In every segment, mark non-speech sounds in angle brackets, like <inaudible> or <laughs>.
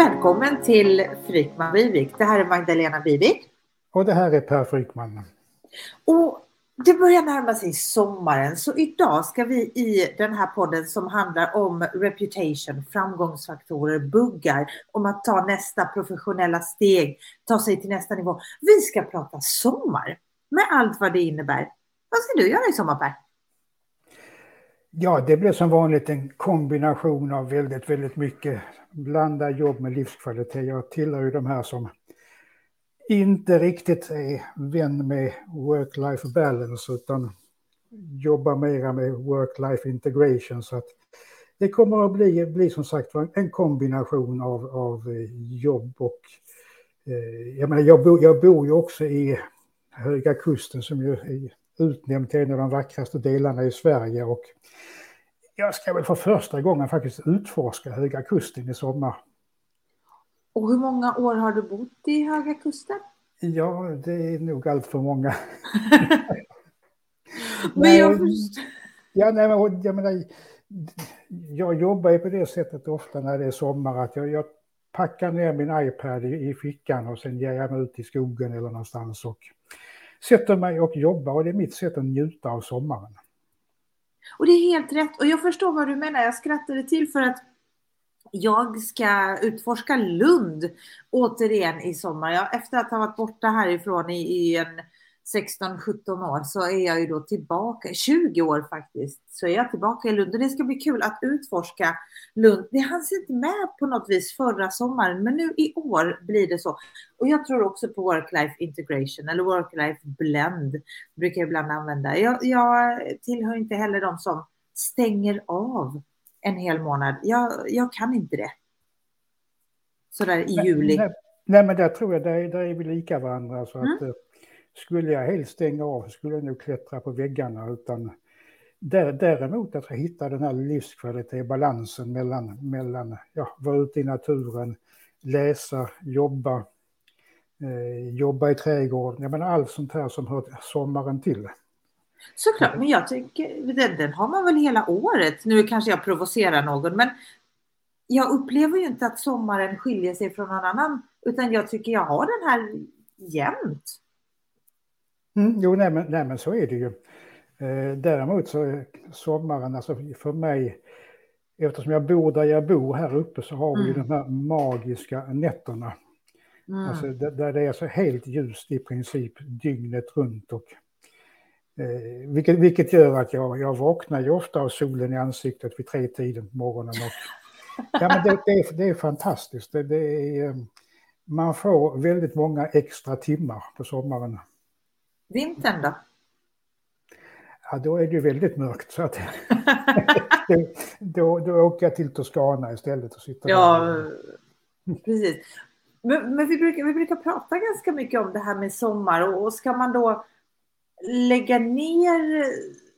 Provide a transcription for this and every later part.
Välkommen till Frykman Vivik. Det här är Magdalena Vivik. Och det här är Per Frykman. Och det börjar närma sig sommaren så idag ska vi i den här podden som handlar om reputation, framgångsfaktorer, buggar, om att ta nästa professionella steg, ta sig till nästa nivå. Vi ska prata sommar med allt vad det innebär. Vad ska du göra i sommar Per? Ja, det blir som vanligt en kombination av väldigt, väldigt mycket blanda jobb med livskvalitet. Jag tillhör ju de här som inte riktigt är vän med work-life balance utan jobbar mera med work-life integration. Så att det kommer att bli, bli som sagt en kombination av, av eh, jobb och... Eh, jag, menar, jag, bor, jag bor ju också i Höga Kusten som ju är utnämnd till en av de vackraste delarna i Sverige. Och jag ska väl för första gången faktiskt utforska Höga Kusten i sommar. Och hur många år har du bott i Höga Kusten? Ja, det är nog allt för många. <laughs> men jag förstår. Ja, nej, men, jag, menar, jag jobbar ju på det sättet ofta när det är sommar att jag, jag packar ner min iPad i, i fickan och sen ger jag mig ut i skogen eller någonstans och sätter mig och jobbar och det är mitt sätt att njuta av sommaren. Och det är helt rätt och jag förstår vad du menar. Jag skrattade till för att jag ska utforska Lund återigen i sommar. Jag, efter att ha varit borta härifrån i, i en 16-17 år så är jag ju då tillbaka, 20 år faktiskt, så är jag tillbaka i Lund. Och det ska bli kul att utforska Lund. Det hanns inte med på något vis förra sommaren, men nu i år blir det så. Och jag tror också på work-life integration eller work-life blend, brukar jag ibland använda. Jag, jag tillhör inte heller de som stänger av en hel månad. Jag, jag kan inte det. Sådär i juli. Nej, nej, men där tror jag, där, där är vi lika varandra. Så mm. att, eh, skulle jag helst stänga av så skulle jag nog klättra på väggarna. Utan däremot att hitta den här livskvalitet, balansen mellan, mellan ja, vara ute i naturen, läsa, jobba, eh, jobba i trädgården. Jag menar allt sånt här som hör sommaren till. Såklart, men jag tycker den, den har man väl hela året. Nu kanske jag provocerar någon, men jag upplever ju inte att sommaren skiljer sig från någon annan, utan jag tycker jag har den här jämt. Mm, jo, nej men, nej men så är det ju. Eh, däremot så är sommaren, alltså för mig, eftersom jag bor där jag bor här uppe så har vi mm. de här magiska nätterna. Mm. Alltså, där det är så helt ljust i princip dygnet runt. Och, eh, vilket, vilket gör att jag, jag vaknar ju ofta av solen i ansiktet vid tre tiden på morgonen. Och, ja, men det, det, är, det är fantastiskt. Det, det är, eh, man får väldigt många extra timmar på sommaren. Vintern då? Ja, då är det ju väldigt mörkt. Så att, <laughs> då, då åker jag till Toscana istället och sitter Ja, där. precis. Men, men, vi, brukar, vi brukar prata ganska mycket om det här med sommar och, och ska man då lägga ner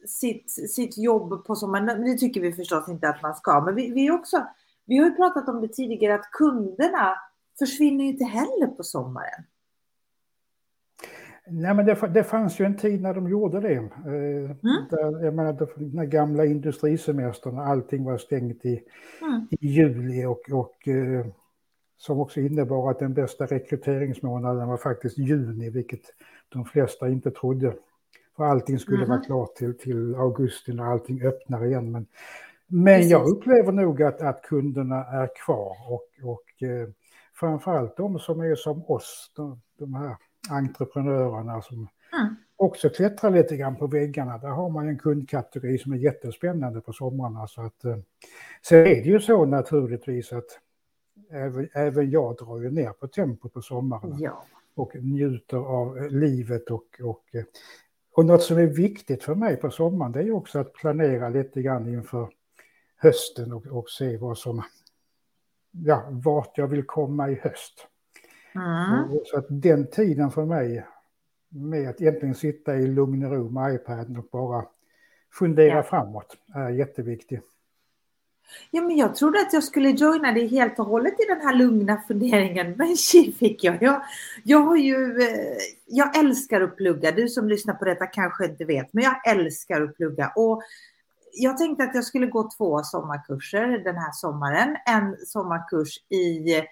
sitt, sitt jobb på sommaren, det tycker vi förstås inte att man ska, men vi, vi, också, vi har ju pratat om det tidigare att kunderna försvinner ju inte heller på sommaren. Nej, men det, det fanns ju en tid när de gjorde det. Eh, mm. Där, jag menar, den gamla industrisemestern, allting var stängt i, mm. i juli och, och eh, som också innebar att den bästa rekryteringsmånaden var faktiskt juni, vilket de flesta inte trodde. För allting skulle mm. vara klart till, till augusti när allting öppnar igen. Men, men jag upplever nog att, att kunderna är kvar och, och eh, framförallt de som är som oss, de, de här entreprenörerna som mm. också klättrar lite grann på väggarna. Där har man en kundkategori som är jättespännande på somrarna. Så att, eh, sen är det ju så naturligtvis att även, även jag drar ju ner på tempot på sommaren. Ja. Och njuter av livet och, och, eh, och något som är viktigt för mig på sommaren det är ju också att planera lite grann inför hösten och, och se vad som, ja, vart jag vill komma i höst. Mm. Så att den tiden för mig med att egentligen sitta i lugn och ro med iPaden och bara fundera ja. framåt är jätteviktig. Ja, men jag trodde att jag skulle joina dig helt och hållet i den här lugna funderingen, <laughs> men tji fick jag. jag. Jag har ju, eh, jag älskar att plugga. Du som lyssnar på detta kanske inte vet, men jag älskar att plugga. Och jag tänkte att jag skulle gå två sommarkurser den här sommaren. En sommarkurs i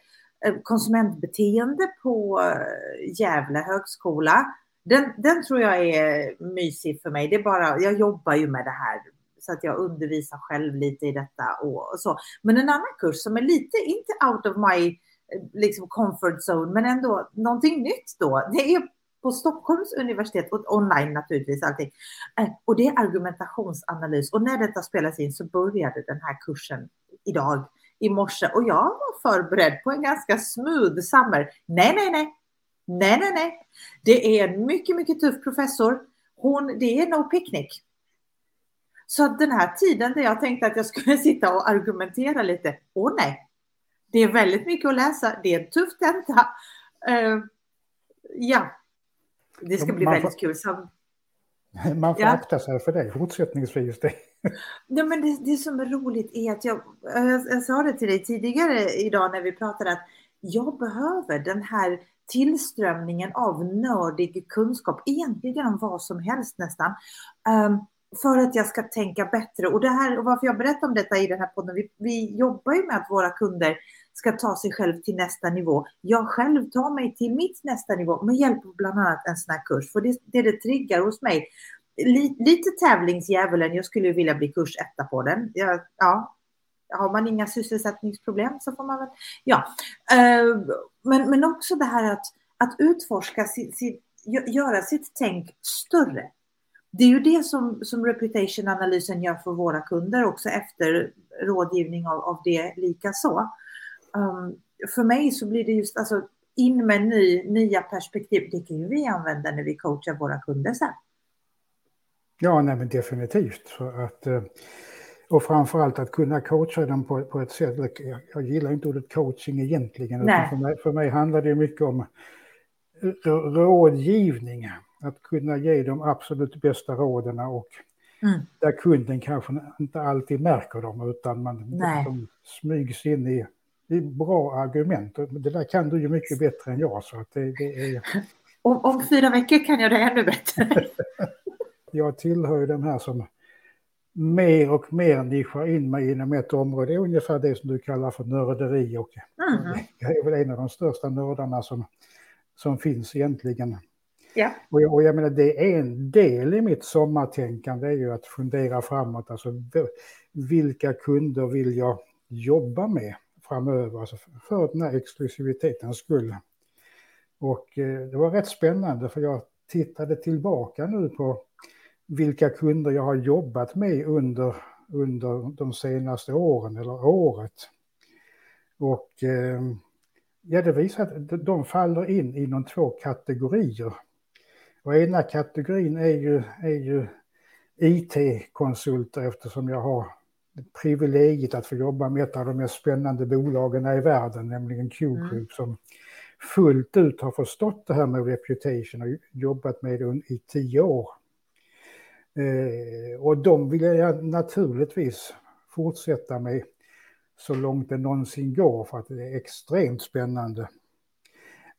Eh, konsumentbeteende på eh, Gävle högskola. Den, den tror jag är mysig för mig. Det är bara, jag jobbar ju med det här så att jag undervisar själv lite i detta och, och så. Men en annan kurs som är lite, inte out of my eh, liksom comfort zone, men ändå någonting nytt då. Det är på Stockholms universitet och online naturligtvis allting. Och det är argumentationsanalys och när detta spelas in så började den här kursen idag i morse och jag var förberedd på en ganska smooth summer. Nej, nej, nej. Nej, nej, nej. Det är en mycket, mycket tuff professor. Hon, det är no picnic. Så den här tiden där jag tänkte att jag skulle <laughs> sitta och argumentera lite, åh nej. Det är väldigt mycket att läsa, det är en tuff tenta. Uh, ja, det ska bli man väldigt får, kul. Som, man får ja. akta sig för det fortsättningsvis. Det. Ja, men det, det som är roligt är att jag, jag, jag sa det till dig tidigare idag när vi pratade att jag behöver den här tillströmningen av nördig kunskap, egentligen om vad som helst nästan. Ehm, för att jag ska tänka bättre. Och, det här, och varför jag berättar om detta i den här podden, vi, vi jobbar ju med att våra kunder ska ta sig själv till nästa nivå. Jag själv tar mig till mitt nästa nivå med hjälp av bland annat en sån här kurs. För det, det, det triggar hos mig. Lite, lite tävlingsdjävulen, jag skulle vilja bli kursetta på den. Jag, ja, har man inga sysselsättningsproblem så får man väl, ja. Eh, men, men också det här att, att utforska, sitt, sitt, göra sitt tänk större det är ju det som, som reputation-analysen gör för våra kunder också efter rådgivning av, av det lika så. Um, för mig så blir det just alltså in med ny, nya perspektiv. Det kan ju vi använda när vi coachar våra kunder sen. Ja, nej, men definitivt. För att, eh, och framförallt att kunna coacha dem på, på ett sätt. Jag gillar inte ordet coaching egentligen. För mig, för mig handlar det mycket om rådgivning att kunna ge de absolut bästa råden och mm. där kunden kanske inte alltid märker dem utan man de smygs in i, i bra argument. Det där kan du ju mycket bättre än jag. Så att det, det är... <laughs> om, om fyra veckor kan jag det ännu bättre. <laughs> jag tillhör ju den här som mer och mer nischar in mig inom ett område. Det är ungefär det som du kallar för nörderi. Och mm. Jag är väl en av de största nördarna som, som finns egentligen. Ja. Och, jag, och jag menar, det är en del i mitt sommartänkande är ju att fundera framåt. Alltså, vilka kunder vill jag jobba med framöver? Alltså för den här exklusivitetens skull. Och eh, det var rätt spännande för jag tittade tillbaka nu på vilka kunder jag har jobbat med under, under de senaste åren eller året. Och eh, ja, det visar att de faller in inom två kategorier. Och ena kategorin är ju, är ju IT-konsulter eftersom jag har privilegiet att få jobba med ett av de mest spännande bolagen i världen, nämligen Q-Group, mm. som fullt ut har förstått det här med reputation och jobbat med det i tio år. Eh, och de vill jag naturligtvis fortsätta med så långt det någonsin går för att det är extremt spännande.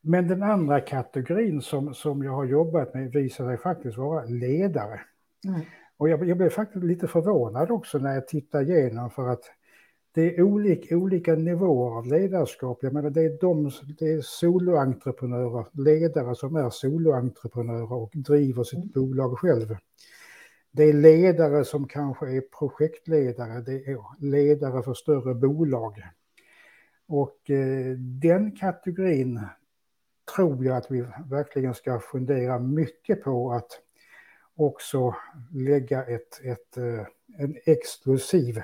Men den andra kategorin som, som jag har jobbat med visar sig faktiskt vara ledare. Mm. Och jag, jag blev faktiskt lite förvånad också när jag tittar igenom för att det är olika, olika nivåer av ledarskap. Jag menar det är, de, det är soloentreprenörer, ledare som är soloentreprenörer och driver sitt mm. bolag själv. Det är ledare som kanske är projektledare, det är ledare för större bolag. Och eh, den kategorin tror jag att vi verkligen ska fundera mycket på att också lägga ett, ett, eh, en exklusiv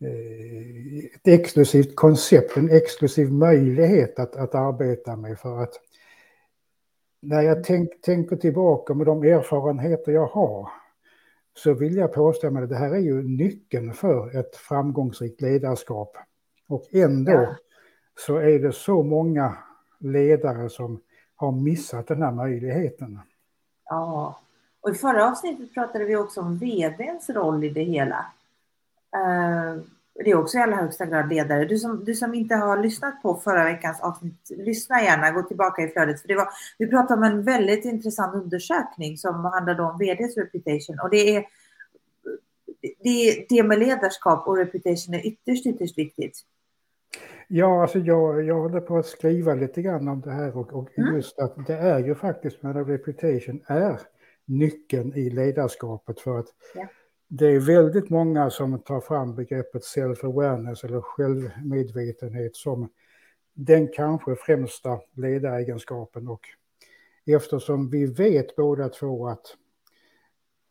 eh, ett exklusivt koncept, en exklusiv möjlighet att, att arbeta med för att när jag tänk, tänker tillbaka med de erfarenheter jag har så vill jag påstå att det här är ju nyckeln för ett framgångsrikt ledarskap. Och ändå ja. så är det så många ledare som har missat den här möjligheten. Ja, och i förra avsnittet pratade vi också om vdns roll i det hela. Uh, det är också i allra högsta grad ledare. Du som, du som inte har lyssnat på förra veckans avsnitt, lyssna gärna, gå tillbaka i flödet. För det var, vi pratade om en väldigt intressant undersökning som handlade om vds reputation. Och det är det, det med ledarskap och reputation är ytterst, ytterst viktigt. Ja, alltså jag, jag håller på att skriva lite grann om det här och, och mm. just att det är ju faktiskt med reputation är nyckeln i ledarskapet för att ja. Det är väldigt många som tar fram begreppet self-awareness eller självmedvetenhet som den kanske främsta ledaregenskapen och eftersom vi vet båda två att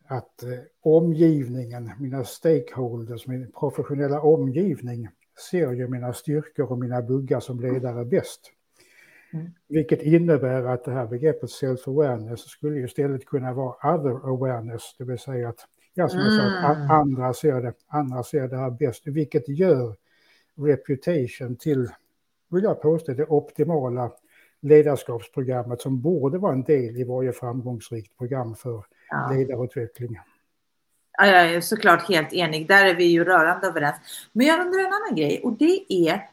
att eh, omgivningen, mina stakeholders, min professionella omgivning ser ju mina styrkor och mina buggar som ledare bäst. Mm. Vilket innebär att det här begreppet self-awareness skulle ju istället kunna vara other awareness, det vill säga att, ja, som jag sa, mm. andra ser, det, andra ser det här bäst, vilket gör reputation till, vill jag påstå, det optimala ledarskapsprogrammet som borde vara en del i varje framgångsrikt program för ja. ledarutveckling. Ja, jag är såklart helt enig. Där är vi ju rörande överens. Men jag undrar en annan grej och det är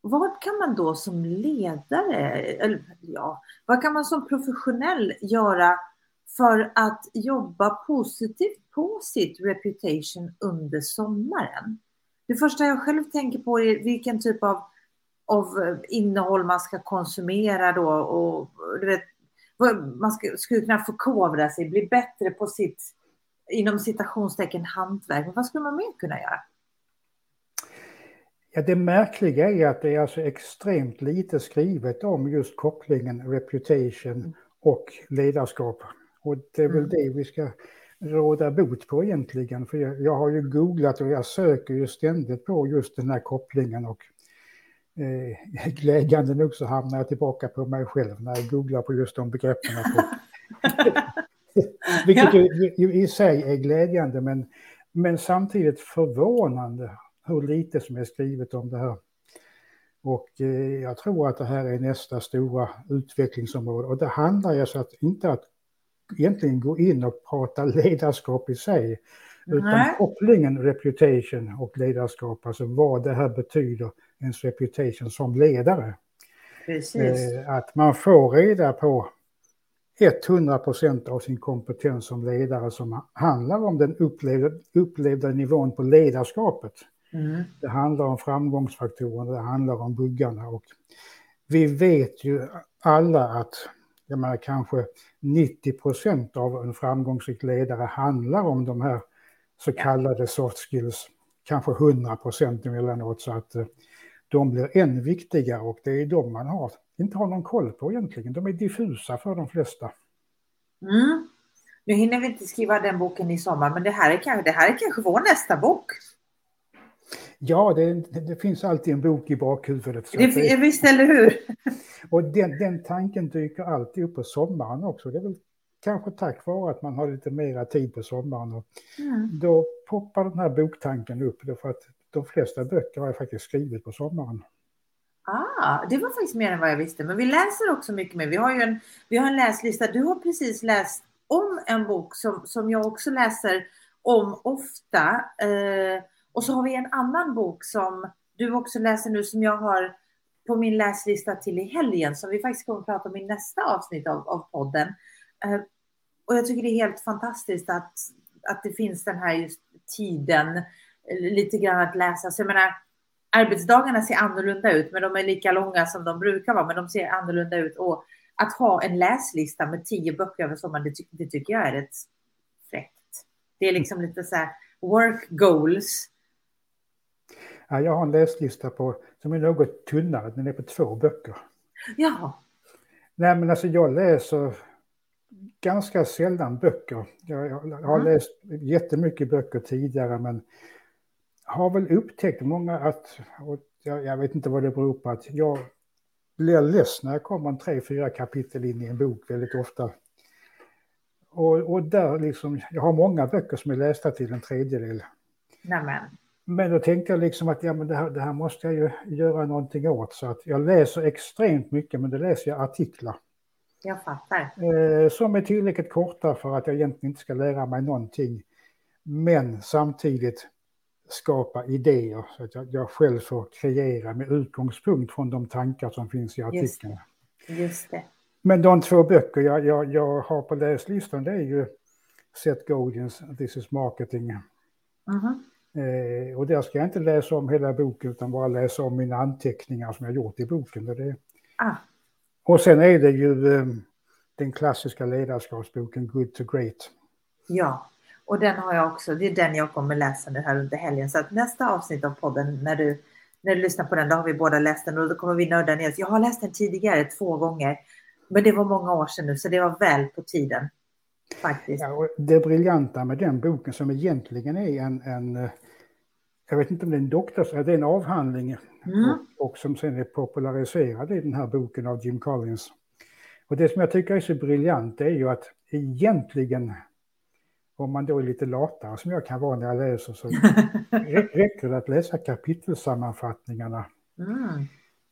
vad kan man då som ledare, eller ja, vad kan man som professionell göra för att jobba positivt på sitt reputation under sommaren? Det första jag själv tänker på är vilken typ av, av innehåll man ska konsumera då och du vet, man ska, skulle kunna förkovra sig, bli bättre på sitt, inom citationstecken, hantverk. Men vad skulle man mer kunna göra? Ja, det märkliga är att det är alltså extremt lite skrivet om just kopplingen reputation mm. och ledarskap. Och det är väl mm. det vi ska råda bot på egentligen. För jag, jag, har ju googlat och jag söker ju ständigt på just den här kopplingen och eh, <laughs> glädjande nog så hamnar jag tillbaka på mig själv när jag googlar på just de begreppen. <laughs> Vilket ju, ju, i sig är glädjande men, men samtidigt förvånande hur lite som är skrivet om det här. Och eh, jag tror att det här är nästa stora utvecklingsområde. Och det handlar ju alltså att inte att egentligen gå in och prata ledarskap i sig, utan Nej. kopplingen reputation och ledarskap, alltså vad det här betyder, ens reputation som ledare. Eh, att man får reda på 100 procent av sin kompetens som ledare som handlar om den upplevda, upplevda nivån på ledarskapet. Mm. Det handlar om framgångsfaktorerna, det handlar om buggarna. Och vi vet ju alla att jag menar, kanske 90 procent av en framgångsrik ledare handlar om de här så kallade soft skills. Kanske 100 procent emellanåt så att eh, de blir än viktigare och det är de man har, inte har någon koll på egentligen. De är diffusa för de flesta. Mm. Nu hinner vi inte skriva den boken i sommar, men det här är kanske, det här är kanske vår nästa bok. Ja, det, det, finns alltid en bok i bakhuvudet. Det, det, visst, eller hur? <laughs> Och den, den tanken dyker alltid upp på sommaren också. Det är väl kanske tack vare att man har lite mera tid på sommaren. Och mm. Då poppar den här boktanken upp. För att de flesta böcker har jag faktiskt skrivit på sommaren. Ah, det var faktiskt mer än vad jag visste. Men vi läser också mycket mer. Vi har ju en, vi har en läslista. Du har precis läst om en bok som, som jag också läser om ofta. Eh, och så har vi en annan bok som du också läser nu som jag har på min läslista till i helgen som vi faktiskt kommer att prata om i nästa avsnitt av, av podden. Eh, och jag tycker det är helt fantastiskt att, att det finns den här just tiden, lite grann att läsa. Så jag menar, arbetsdagarna ser annorlunda ut, men de är lika långa som de brukar vara, men de ser annorlunda ut. Och att ha en läslista med tio böcker över sommaren, det, ty det tycker jag är rätt fräckt. Det är liksom lite så här work goals Ja, jag har en läslista på, som är något tunnare, den är på två böcker. Ja. Nej men alltså jag läser ganska sällan böcker. Jag, jag har mm. läst jättemycket böcker tidigare men har väl upptäckt många att, och jag, jag, vet inte vad det beror på, att jag blir less när jag kommer en tre, fyra kapitel in i en bok väldigt ofta. Och, och där liksom, jag har många böcker som är lästa till en tredjedel. Nämen. Men då tänkte jag liksom att ja, men det, här, det här måste jag ju göra någonting åt. Så att jag läser extremt mycket, men det läser jag artiklar. Jag fattar. Eh, som är tillräckligt korta för att jag egentligen inte ska lära mig någonting. Men samtidigt skapa idéer så att jag, jag själv får kreera med utgångspunkt från de tankar som finns i artikeln. Just, Just det. Men de två böcker jag, jag, jag har på läslistan det är ju Seth Godins This is Marketing. Mm -hmm. Eh, och där ska jag inte läsa om hela boken utan bara läsa om mina anteckningar som jag gjort i boken. Och, det... ah. och sen är det ju eh, den klassiska ledarskapsboken Good to Great. Ja, och den har jag också. Det är den jag kommer läsa nu här under helgen. Så att nästa avsnitt av podden när du, när du lyssnar på den, då har vi båda läst den och då kommer vi nörda ner Jag har läst den tidigare två gånger, men det var många år sedan nu så det var väl på tiden. Faktiskt. Ja, det briljanta med den boken som egentligen är en, en jag vet inte om det är en doktors, det är en avhandling mm. och, och, som sen är populariserad i den här boken av Jim Collins. Och det som jag tycker är så briljant är ju att egentligen, om man då är lite latare som jag kan vara när jag läser, så <laughs> räcker det att läsa kapitelsammanfattningarna. Mm.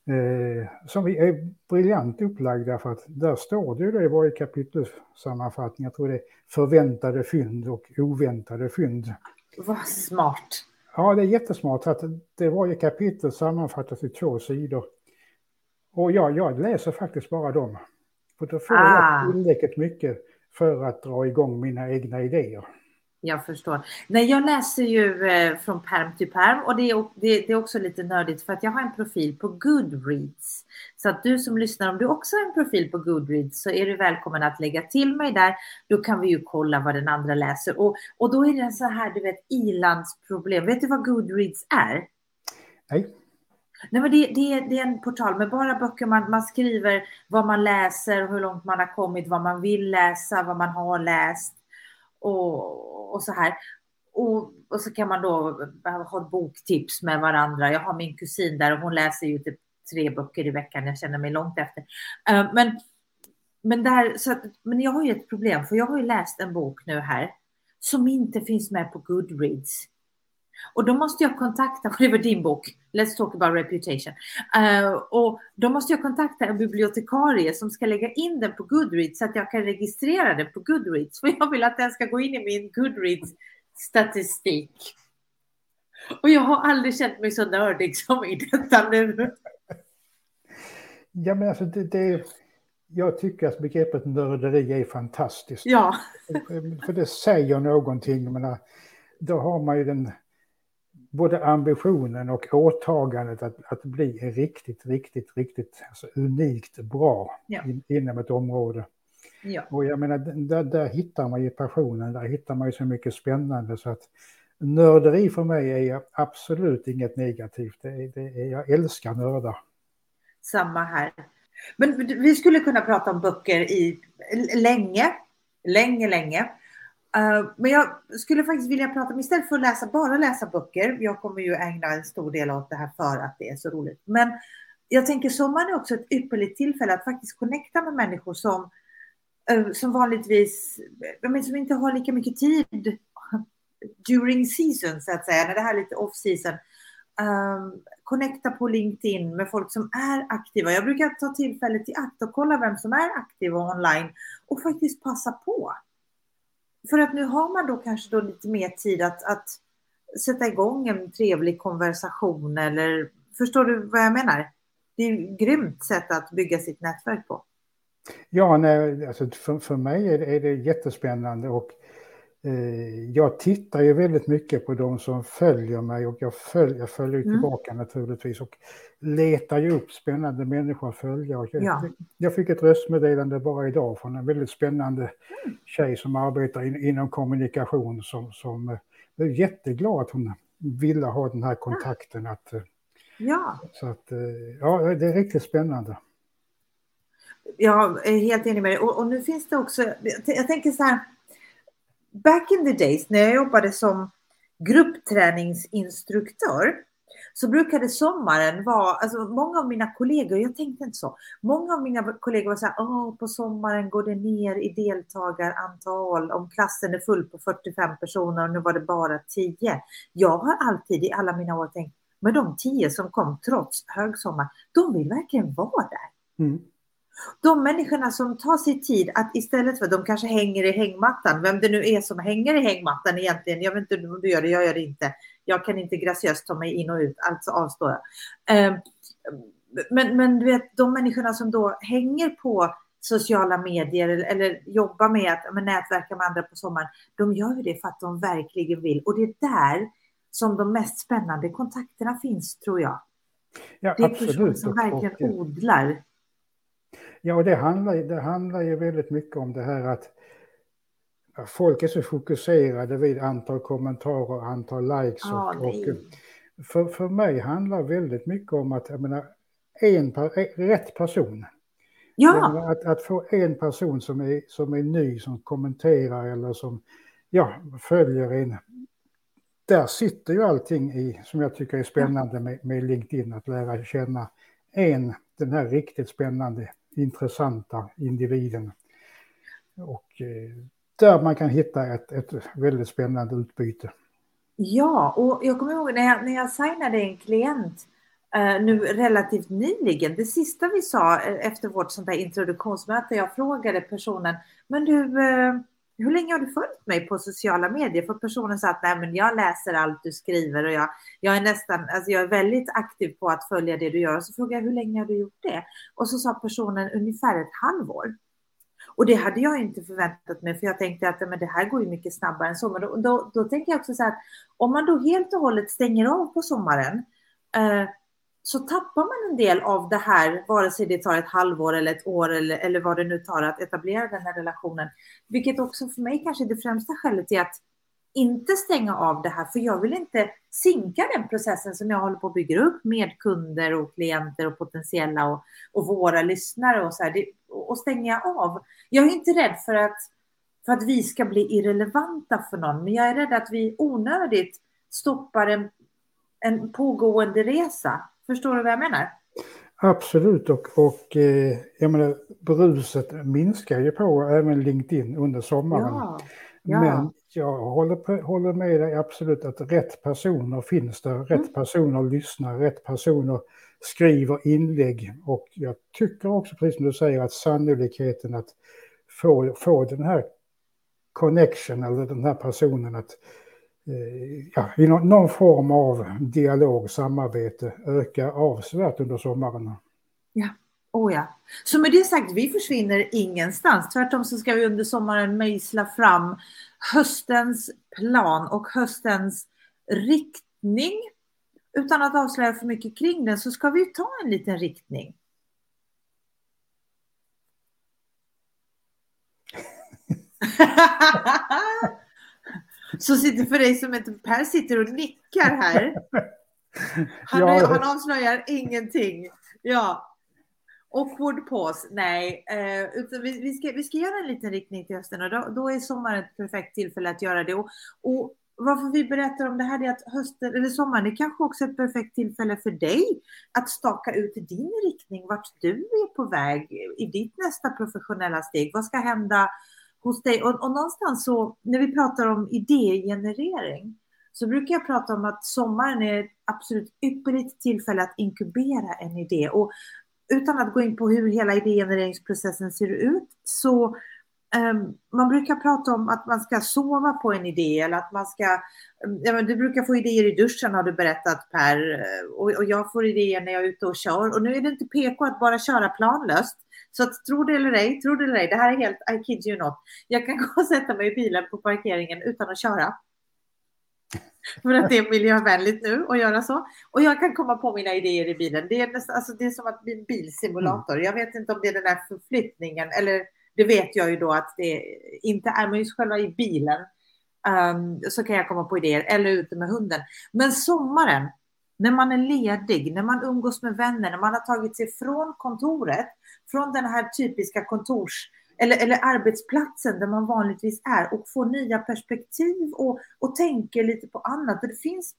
Eh, som är briljant upplagda för att där står det ju det i varje kapitelsammanfattning, jag tror det är förväntade fynd och oväntade fynd. Vad smart. Ja, det är jättesmart att det varje kapitel sammanfattas i två sidor. Och ja, jag läser faktiskt bara dem. För då får ah. jag tillräckligt mycket för att dra igång mina egna idéer. Jag förstår. Nej, jag läser ju eh, från perm till perm och det är, det, det är också lite nördigt för att jag har en profil på Goodreads. Så att du som lyssnar, om du också har en profil på Goodreads så är du välkommen att lägga till mig där. Då kan vi ju kolla vad den andra läser. Och, och då är det så här, du vet, ilandsproblem. Vet du vad Goodreads är? Nej. Nej, men det, det, det, är en portal med bara böcker. Man, man skriver vad man läser, hur långt man har kommit, vad man vill läsa, vad man har läst och, och så här. Och, och, så kan man då ha boktips med varandra. Jag har min kusin där och hon läser ju typ tre böcker i veckan. Jag känner mig långt efter. Uh, men, men, där, så att, men jag har ju ett problem, för jag har ju läst en bok nu här som inte finns med på Goodreads. Och då måste jag kontakta, <laughs> det var din bok, Let's talk about reputation. Uh, och då måste jag kontakta en bibliotekarie som ska lägga in den på Goodreads så att jag kan registrera den på Goodreads. <laughs> För jag vill att den ska gå in i min Goodreads-statistik. Och jag har aldrig känt mig så nördig <laughs> som i detta nu. Ja, men alltså det, det, jag tycker att begreppet nörderi är fantastiskt. Ja. För det säger någonting. Men då har man ju den både ambitionen och åtagandet att, att bli riktigt, riktigt, riktigt alltså unikt bra ja. in, inom ett område. Ja. Och jag menar, där, där hittar man ju passionen, där hittar man ju så mycket spännande så att nörderi för mig är absolut inget negativt. Det är, det är, jag älskar nördar. Samma här. Men vi skulle kunna prata om böcker i länge, länge, länge. Uh, men jag skulle faktiskt vilja prata om, istället för att läsa, bara läsa böcker, jag kommer ju ägna en stor del av det här för att det är så roligt. Men jag tänker sommaren är också ett ypperligt tillfälle att faktiskt connecta med människor som, uh, som vanligtvis, men som inte har lika mycket tid during season så att säga, när det här är lite off season. Um, connecta på LinkedIn med folk som är aktiva. Jag brukar ta tillfället i akt och kolla vem som är aktiv och online och faktiskt passa på. För att nu har man då kanske då lite mer tid att, att sätta igång en trevlig konversation eller förstår du vad jag menar? Det är ett grymt sätt att bygga sitt nätverk på. Ja, nej, alltså för, för mig är det, är det jättespännande och jag tittar ju väldigt mycket på de som följer mig och jag följer, jag följer mm. tillbaka naturligtvis och letar ju upp spännande människor att följa. Och jag, ja. jag fick ett röstmeddelande bara idag från en väldigt spännande mm. tjej som arbetar in, inom kommunikation som, som är eh, jätteglad att hon ville ha den här kontakten. Att, eh, ja. Så att, ja, det är riktigt spännande. Jag är helt enig med dig. Och, och nu finns det också, jag tänker så här, back in the days när jag jobbade som gruppträningsinstruktör så brukade sommaren vara, alltså många av mina kollegor, jag tänkte inte så, många av mina kollegor var så här, Åh, på sommaren går det ner i deltagarantal om klassen är full på 45 personer och nu var det bara 10. Jag har alltid i alla mina år tänkt, men de 10 som kom trots högsommar, de vill verkligen vara där. Mm. De människorna som tar sig tid att istället för att de kanske hänger i hängmattan, vem det nu är som hänger i hängmattan egentligen, jag vet inte om du gör det, jag gör det inte. Jag kan inte graciöst ta mig in och ut, alltså avstår jag. Ehm, men, men du vet, de människorna som då hänger på sociala medier eller, eller jobbar med att med nätverka med andra på sommaren, de gör ju det för att de verkligen vill. Och det är där som de mest spännande kontakterna finns, tror jag. Ja, det är absolut. personer som verkligen och, odlar. Ja, och det handlar, det handlar ju väldigt mycket om det här att folk är så fokuserade vid antal kommentarer antal likes. Ja, och, och för, för mig handlar väldigt mycket om att jag menar, en, rätt person. Ja. Att, att få en person som är, som är ny, som kommenterar eller som ja, följer en. Där sitter ju allting i, som jag tycker är spännande med, med LinkedIn, att lära känna en, den här riktigt spännande, intressanta individen. Och eh, där man kan hitta ett, ett väldigt spännande utbyte. Ja, och jag kommer ihåg när jag, när jag signade en klient eh, nu relativt nyligen. Det sista vi sa eh, efter vårt sånt där introduktionsmöte, jag frågade personen, men du, hur länge har du följt mig på sociala medier? För personen sa att nej, men jag läser allt du skriver och jag, jag är nästan, alltså jag är väldigt aktiv på att följa det du gör. Och så frågade jag hur länge har du gjort det? Och så sa personen ungefär ett halvår. Och det hade jag inte förväntat mig, för jag tänkte att men det här går ju mycket snabbare än så. Men då, då, då tänker jag också så här att om man då helt och hållet stänger av på sommaren, eh, så tappar man en del av det här, vare sig det tar ett halvår eller ett år eller, eller vad det nu tar att etablera den här relationen. Vilket också för mig kanske är det främsta skälet till att inte stänga av det här, för jag vill inte sinka den processen som jag håller på att bygga upp med kunder och klienter och potentiella och, och våra lyssnare och så här. Det, och stänger jag av. Jag är inte rädd för att, för att vi ska bli irrelevanta för någon, men jag är rädd att vi onödigt stoppar en, en pågående resa. Förstår du vad jag menar? Absolut, och, och eh, jag menar, bruset minskar ju på även LinkedIn under sommaren. Ja, ja. Men jag håller, håller med dig absolut att rätt personer finns där, rätt mm. personer lyssnar, rätt personer skriver inlägg och jag tycker också, precis som du säger, att sannolikheten att få, få den här connection eller den här personen att ja, i någon, någon form av dialog, samarbete ökar avsevärt under sommaren. Ja, oh ja. Så med det sagt, vi försvinner ingenstans. Tvärtom så ska vi under sommaren mejsla fram höstens plan och höstens riktning utan att avslöja för mycket kring den så ska vi ta en liten riktning. <laughs> <laughs> så sitter för dig som inte Per sitter och nickar här. <laughs> Han, ja. han avslöjar ingenting. Ja. Awkward pause, nej. Eh, utan vi, vi, ska, vi ska göra en liten riktning till hösten och då, då är sommaren ett perfekt tillfälle att göra det. Och, och varför vi berättar om det här är att hösten eller sommaren är kanske också ett perfekt tillfälle för dig att staka ut din riktning, vart du är på väg i ditt nästa professionella steg. Vad ska hända hos dig? Och, och någonstans så, när vi pratar om idégenerering, så brukar jag prata om att sommaren är ett absolut ypperligt tillfälle att inkubera en idé. Och utan att gå in på hur hela idégenereringsprocessen ser ut, så man brukar prata om att man ska sova på en idé eller att man ska... Du brukar få idéer i duschen har du berättat Per eh, och, och jag får idéer när jag är ute och kör. Och nu är det inte PK att bara köra planlöst. Så att, tro det eller ej, tro det eller ej, det här är helt, I kid you not. Jag kan <laughs> gå och sätta mig i bilen på parkeringen utan att köra. För att det är miljövänligt nu att göra så. Och jag kan komma på mina idéer i bilen. Det är, nästan, alltså det är som att bli en bilsimulator. Jag vet inte om det är den här förflyttningen eller det vet jag ju då att det inte är, men just själva i bilen um, så kan jag komma på idéer, eller ute med hunden. Men sommaren, när man är ledig, när man umgås med vänner, när man har tagit sig från kontoret, från den här typiska kontors eller, eller arbetsplatsen där man vanligtvis är och får nya perspektiv och, och tänker lite på annat. det finns,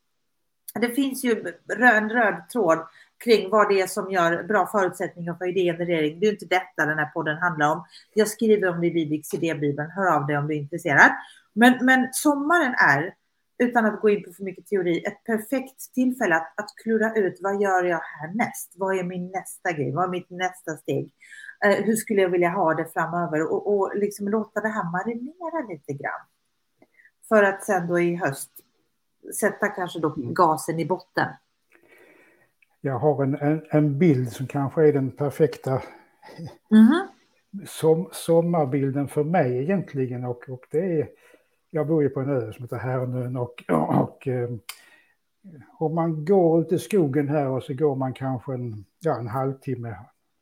det finns ju en röd tråd kring vad det är som gör bra förutsättningar för idégenerering. Det är inte detta den här podden handlar om. Jag skriver om det i Viviks idébibeln. Hör av dig om du är intresserad. Men, men sommaren är, utan att gå in på för mycket teori, ett perfekt tillfälle att, att klura ut vad gör jag härnäst? Vad är min nästa grej? Vad är mitt nästa steg? Eh, hur skulle jag vilja ha det framöver? Och, och liksom låta det här marinera lite grann. För att sen då i höst sätta kanske då mm. gasen i botten jag har en, en, en, bild som kanske är den perfekta mm. som, sommarbilden för mig egentligen. Och, och det är, jag bor ju på en ö som heter Härnön och, och, och eh, om man går ut i skogen här och så går man kanske en, ja, en halvtimme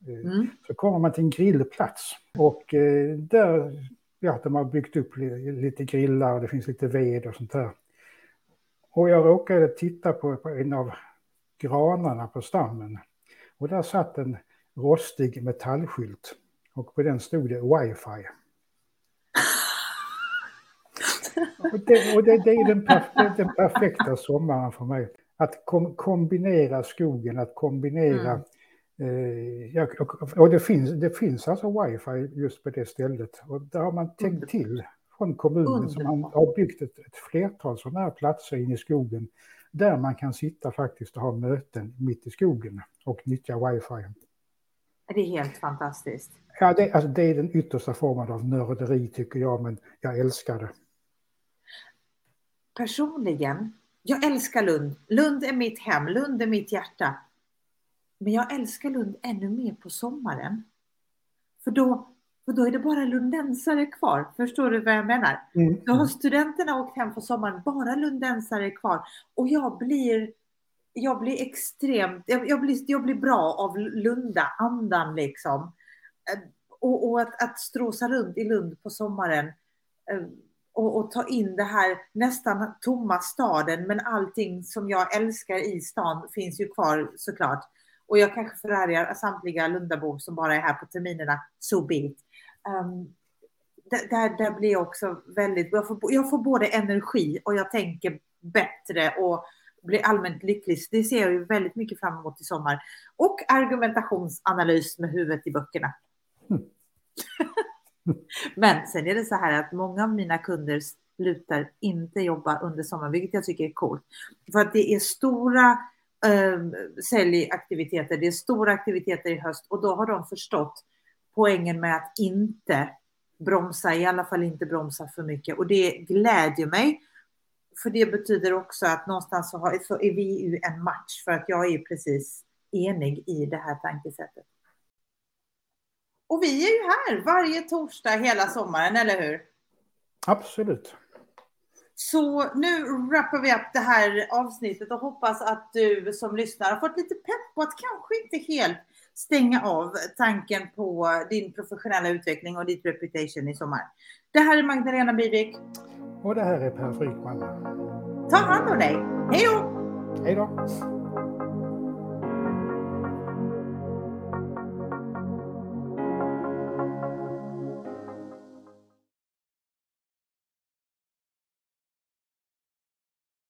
eh, mm. så kommer man till en grillplats. Och eh, där ja, de har byggt upp lite grillar och det finns lite ved och sånt där. Och jag råkade titta på, på en av granarna på stammen. Och där satt en rostig metallskylt. Och på den stod det wifi. Och det, och det, det är den, perf den, perfekta sommaren för mig. Att kom, kombinera skogen, att kombinera... Mm. Eh, ja, och, och det, finns, det finns alltså wifi just på det stället. Och där har man tänkt till från kommunen som har byggt ett, ett flertal sådana här platser inne i skogen där man kan sitta faktiskt och ha möten mitt i skogen och nyttja wifi. Det är helt fantastiskt. Ja, det, alltså, det är den yttersta formen av nörderi tycker jag, men jag älskar det. Personligen, jag älskar Lund. Lund är mitt hem, Lund är mitt hjärta. Men jag älskar Lund ännu mer på sommaren. För då, för då är det bara lundensare kvar. Förstår du vad jag menar? Mm. Då har studenterna åkt hem på sommaren, bara lundensare kvar. Och jag blir, jag blir extremt, jag, jag, blir, jag blir bra av Lunda-andan liksom. Eh, och, och att, att stråsa runt i Lund på sommaren eh, och, och, ta in det här nästan tomma staden, men allting som jag älskar i stan finns ju kvar såklart. Och jag kanske förargar samtliga Lundabor som bara är här på terminerna, so be it. Um, där, där blir jag också väldigt, jag får, jag får både energi och jag tänker bättre och blir allmänt lycklig. Det ser jag ju väldigt mycket fram emot i sommar. Och argumentationsanalys med huvudet i böckerna. Mm. <laughs> Men sen är det så här att många av mina kunder slutar inte jobba under sommaren, vilket jag tycker är coolt. För att det är stora eh, säljaktiviteter, det är stora aktiviteter i höst och då har de förstått poängen med att inte bromsa, i alla fall inte bromsa för mycket. Och det glädjer mig. För det betyder också att någonstans så, har, så är vi ju en match för att jag är precis enig i det här tankesättet. Och vi är ju här varje torsdag hela sommaren, eller hur? Absolut. Så nu wrappar vi upp det här avsnittet och hoppas att du som lyssnar har fått lite pepp på att kanske inte helt stänga av tanken på din professionella utveckling och ditt reputation i sommar. Det här är Magdalena Bivik. Och det här är Per Frykman. Ta hand om dig. Hej då! Hej då!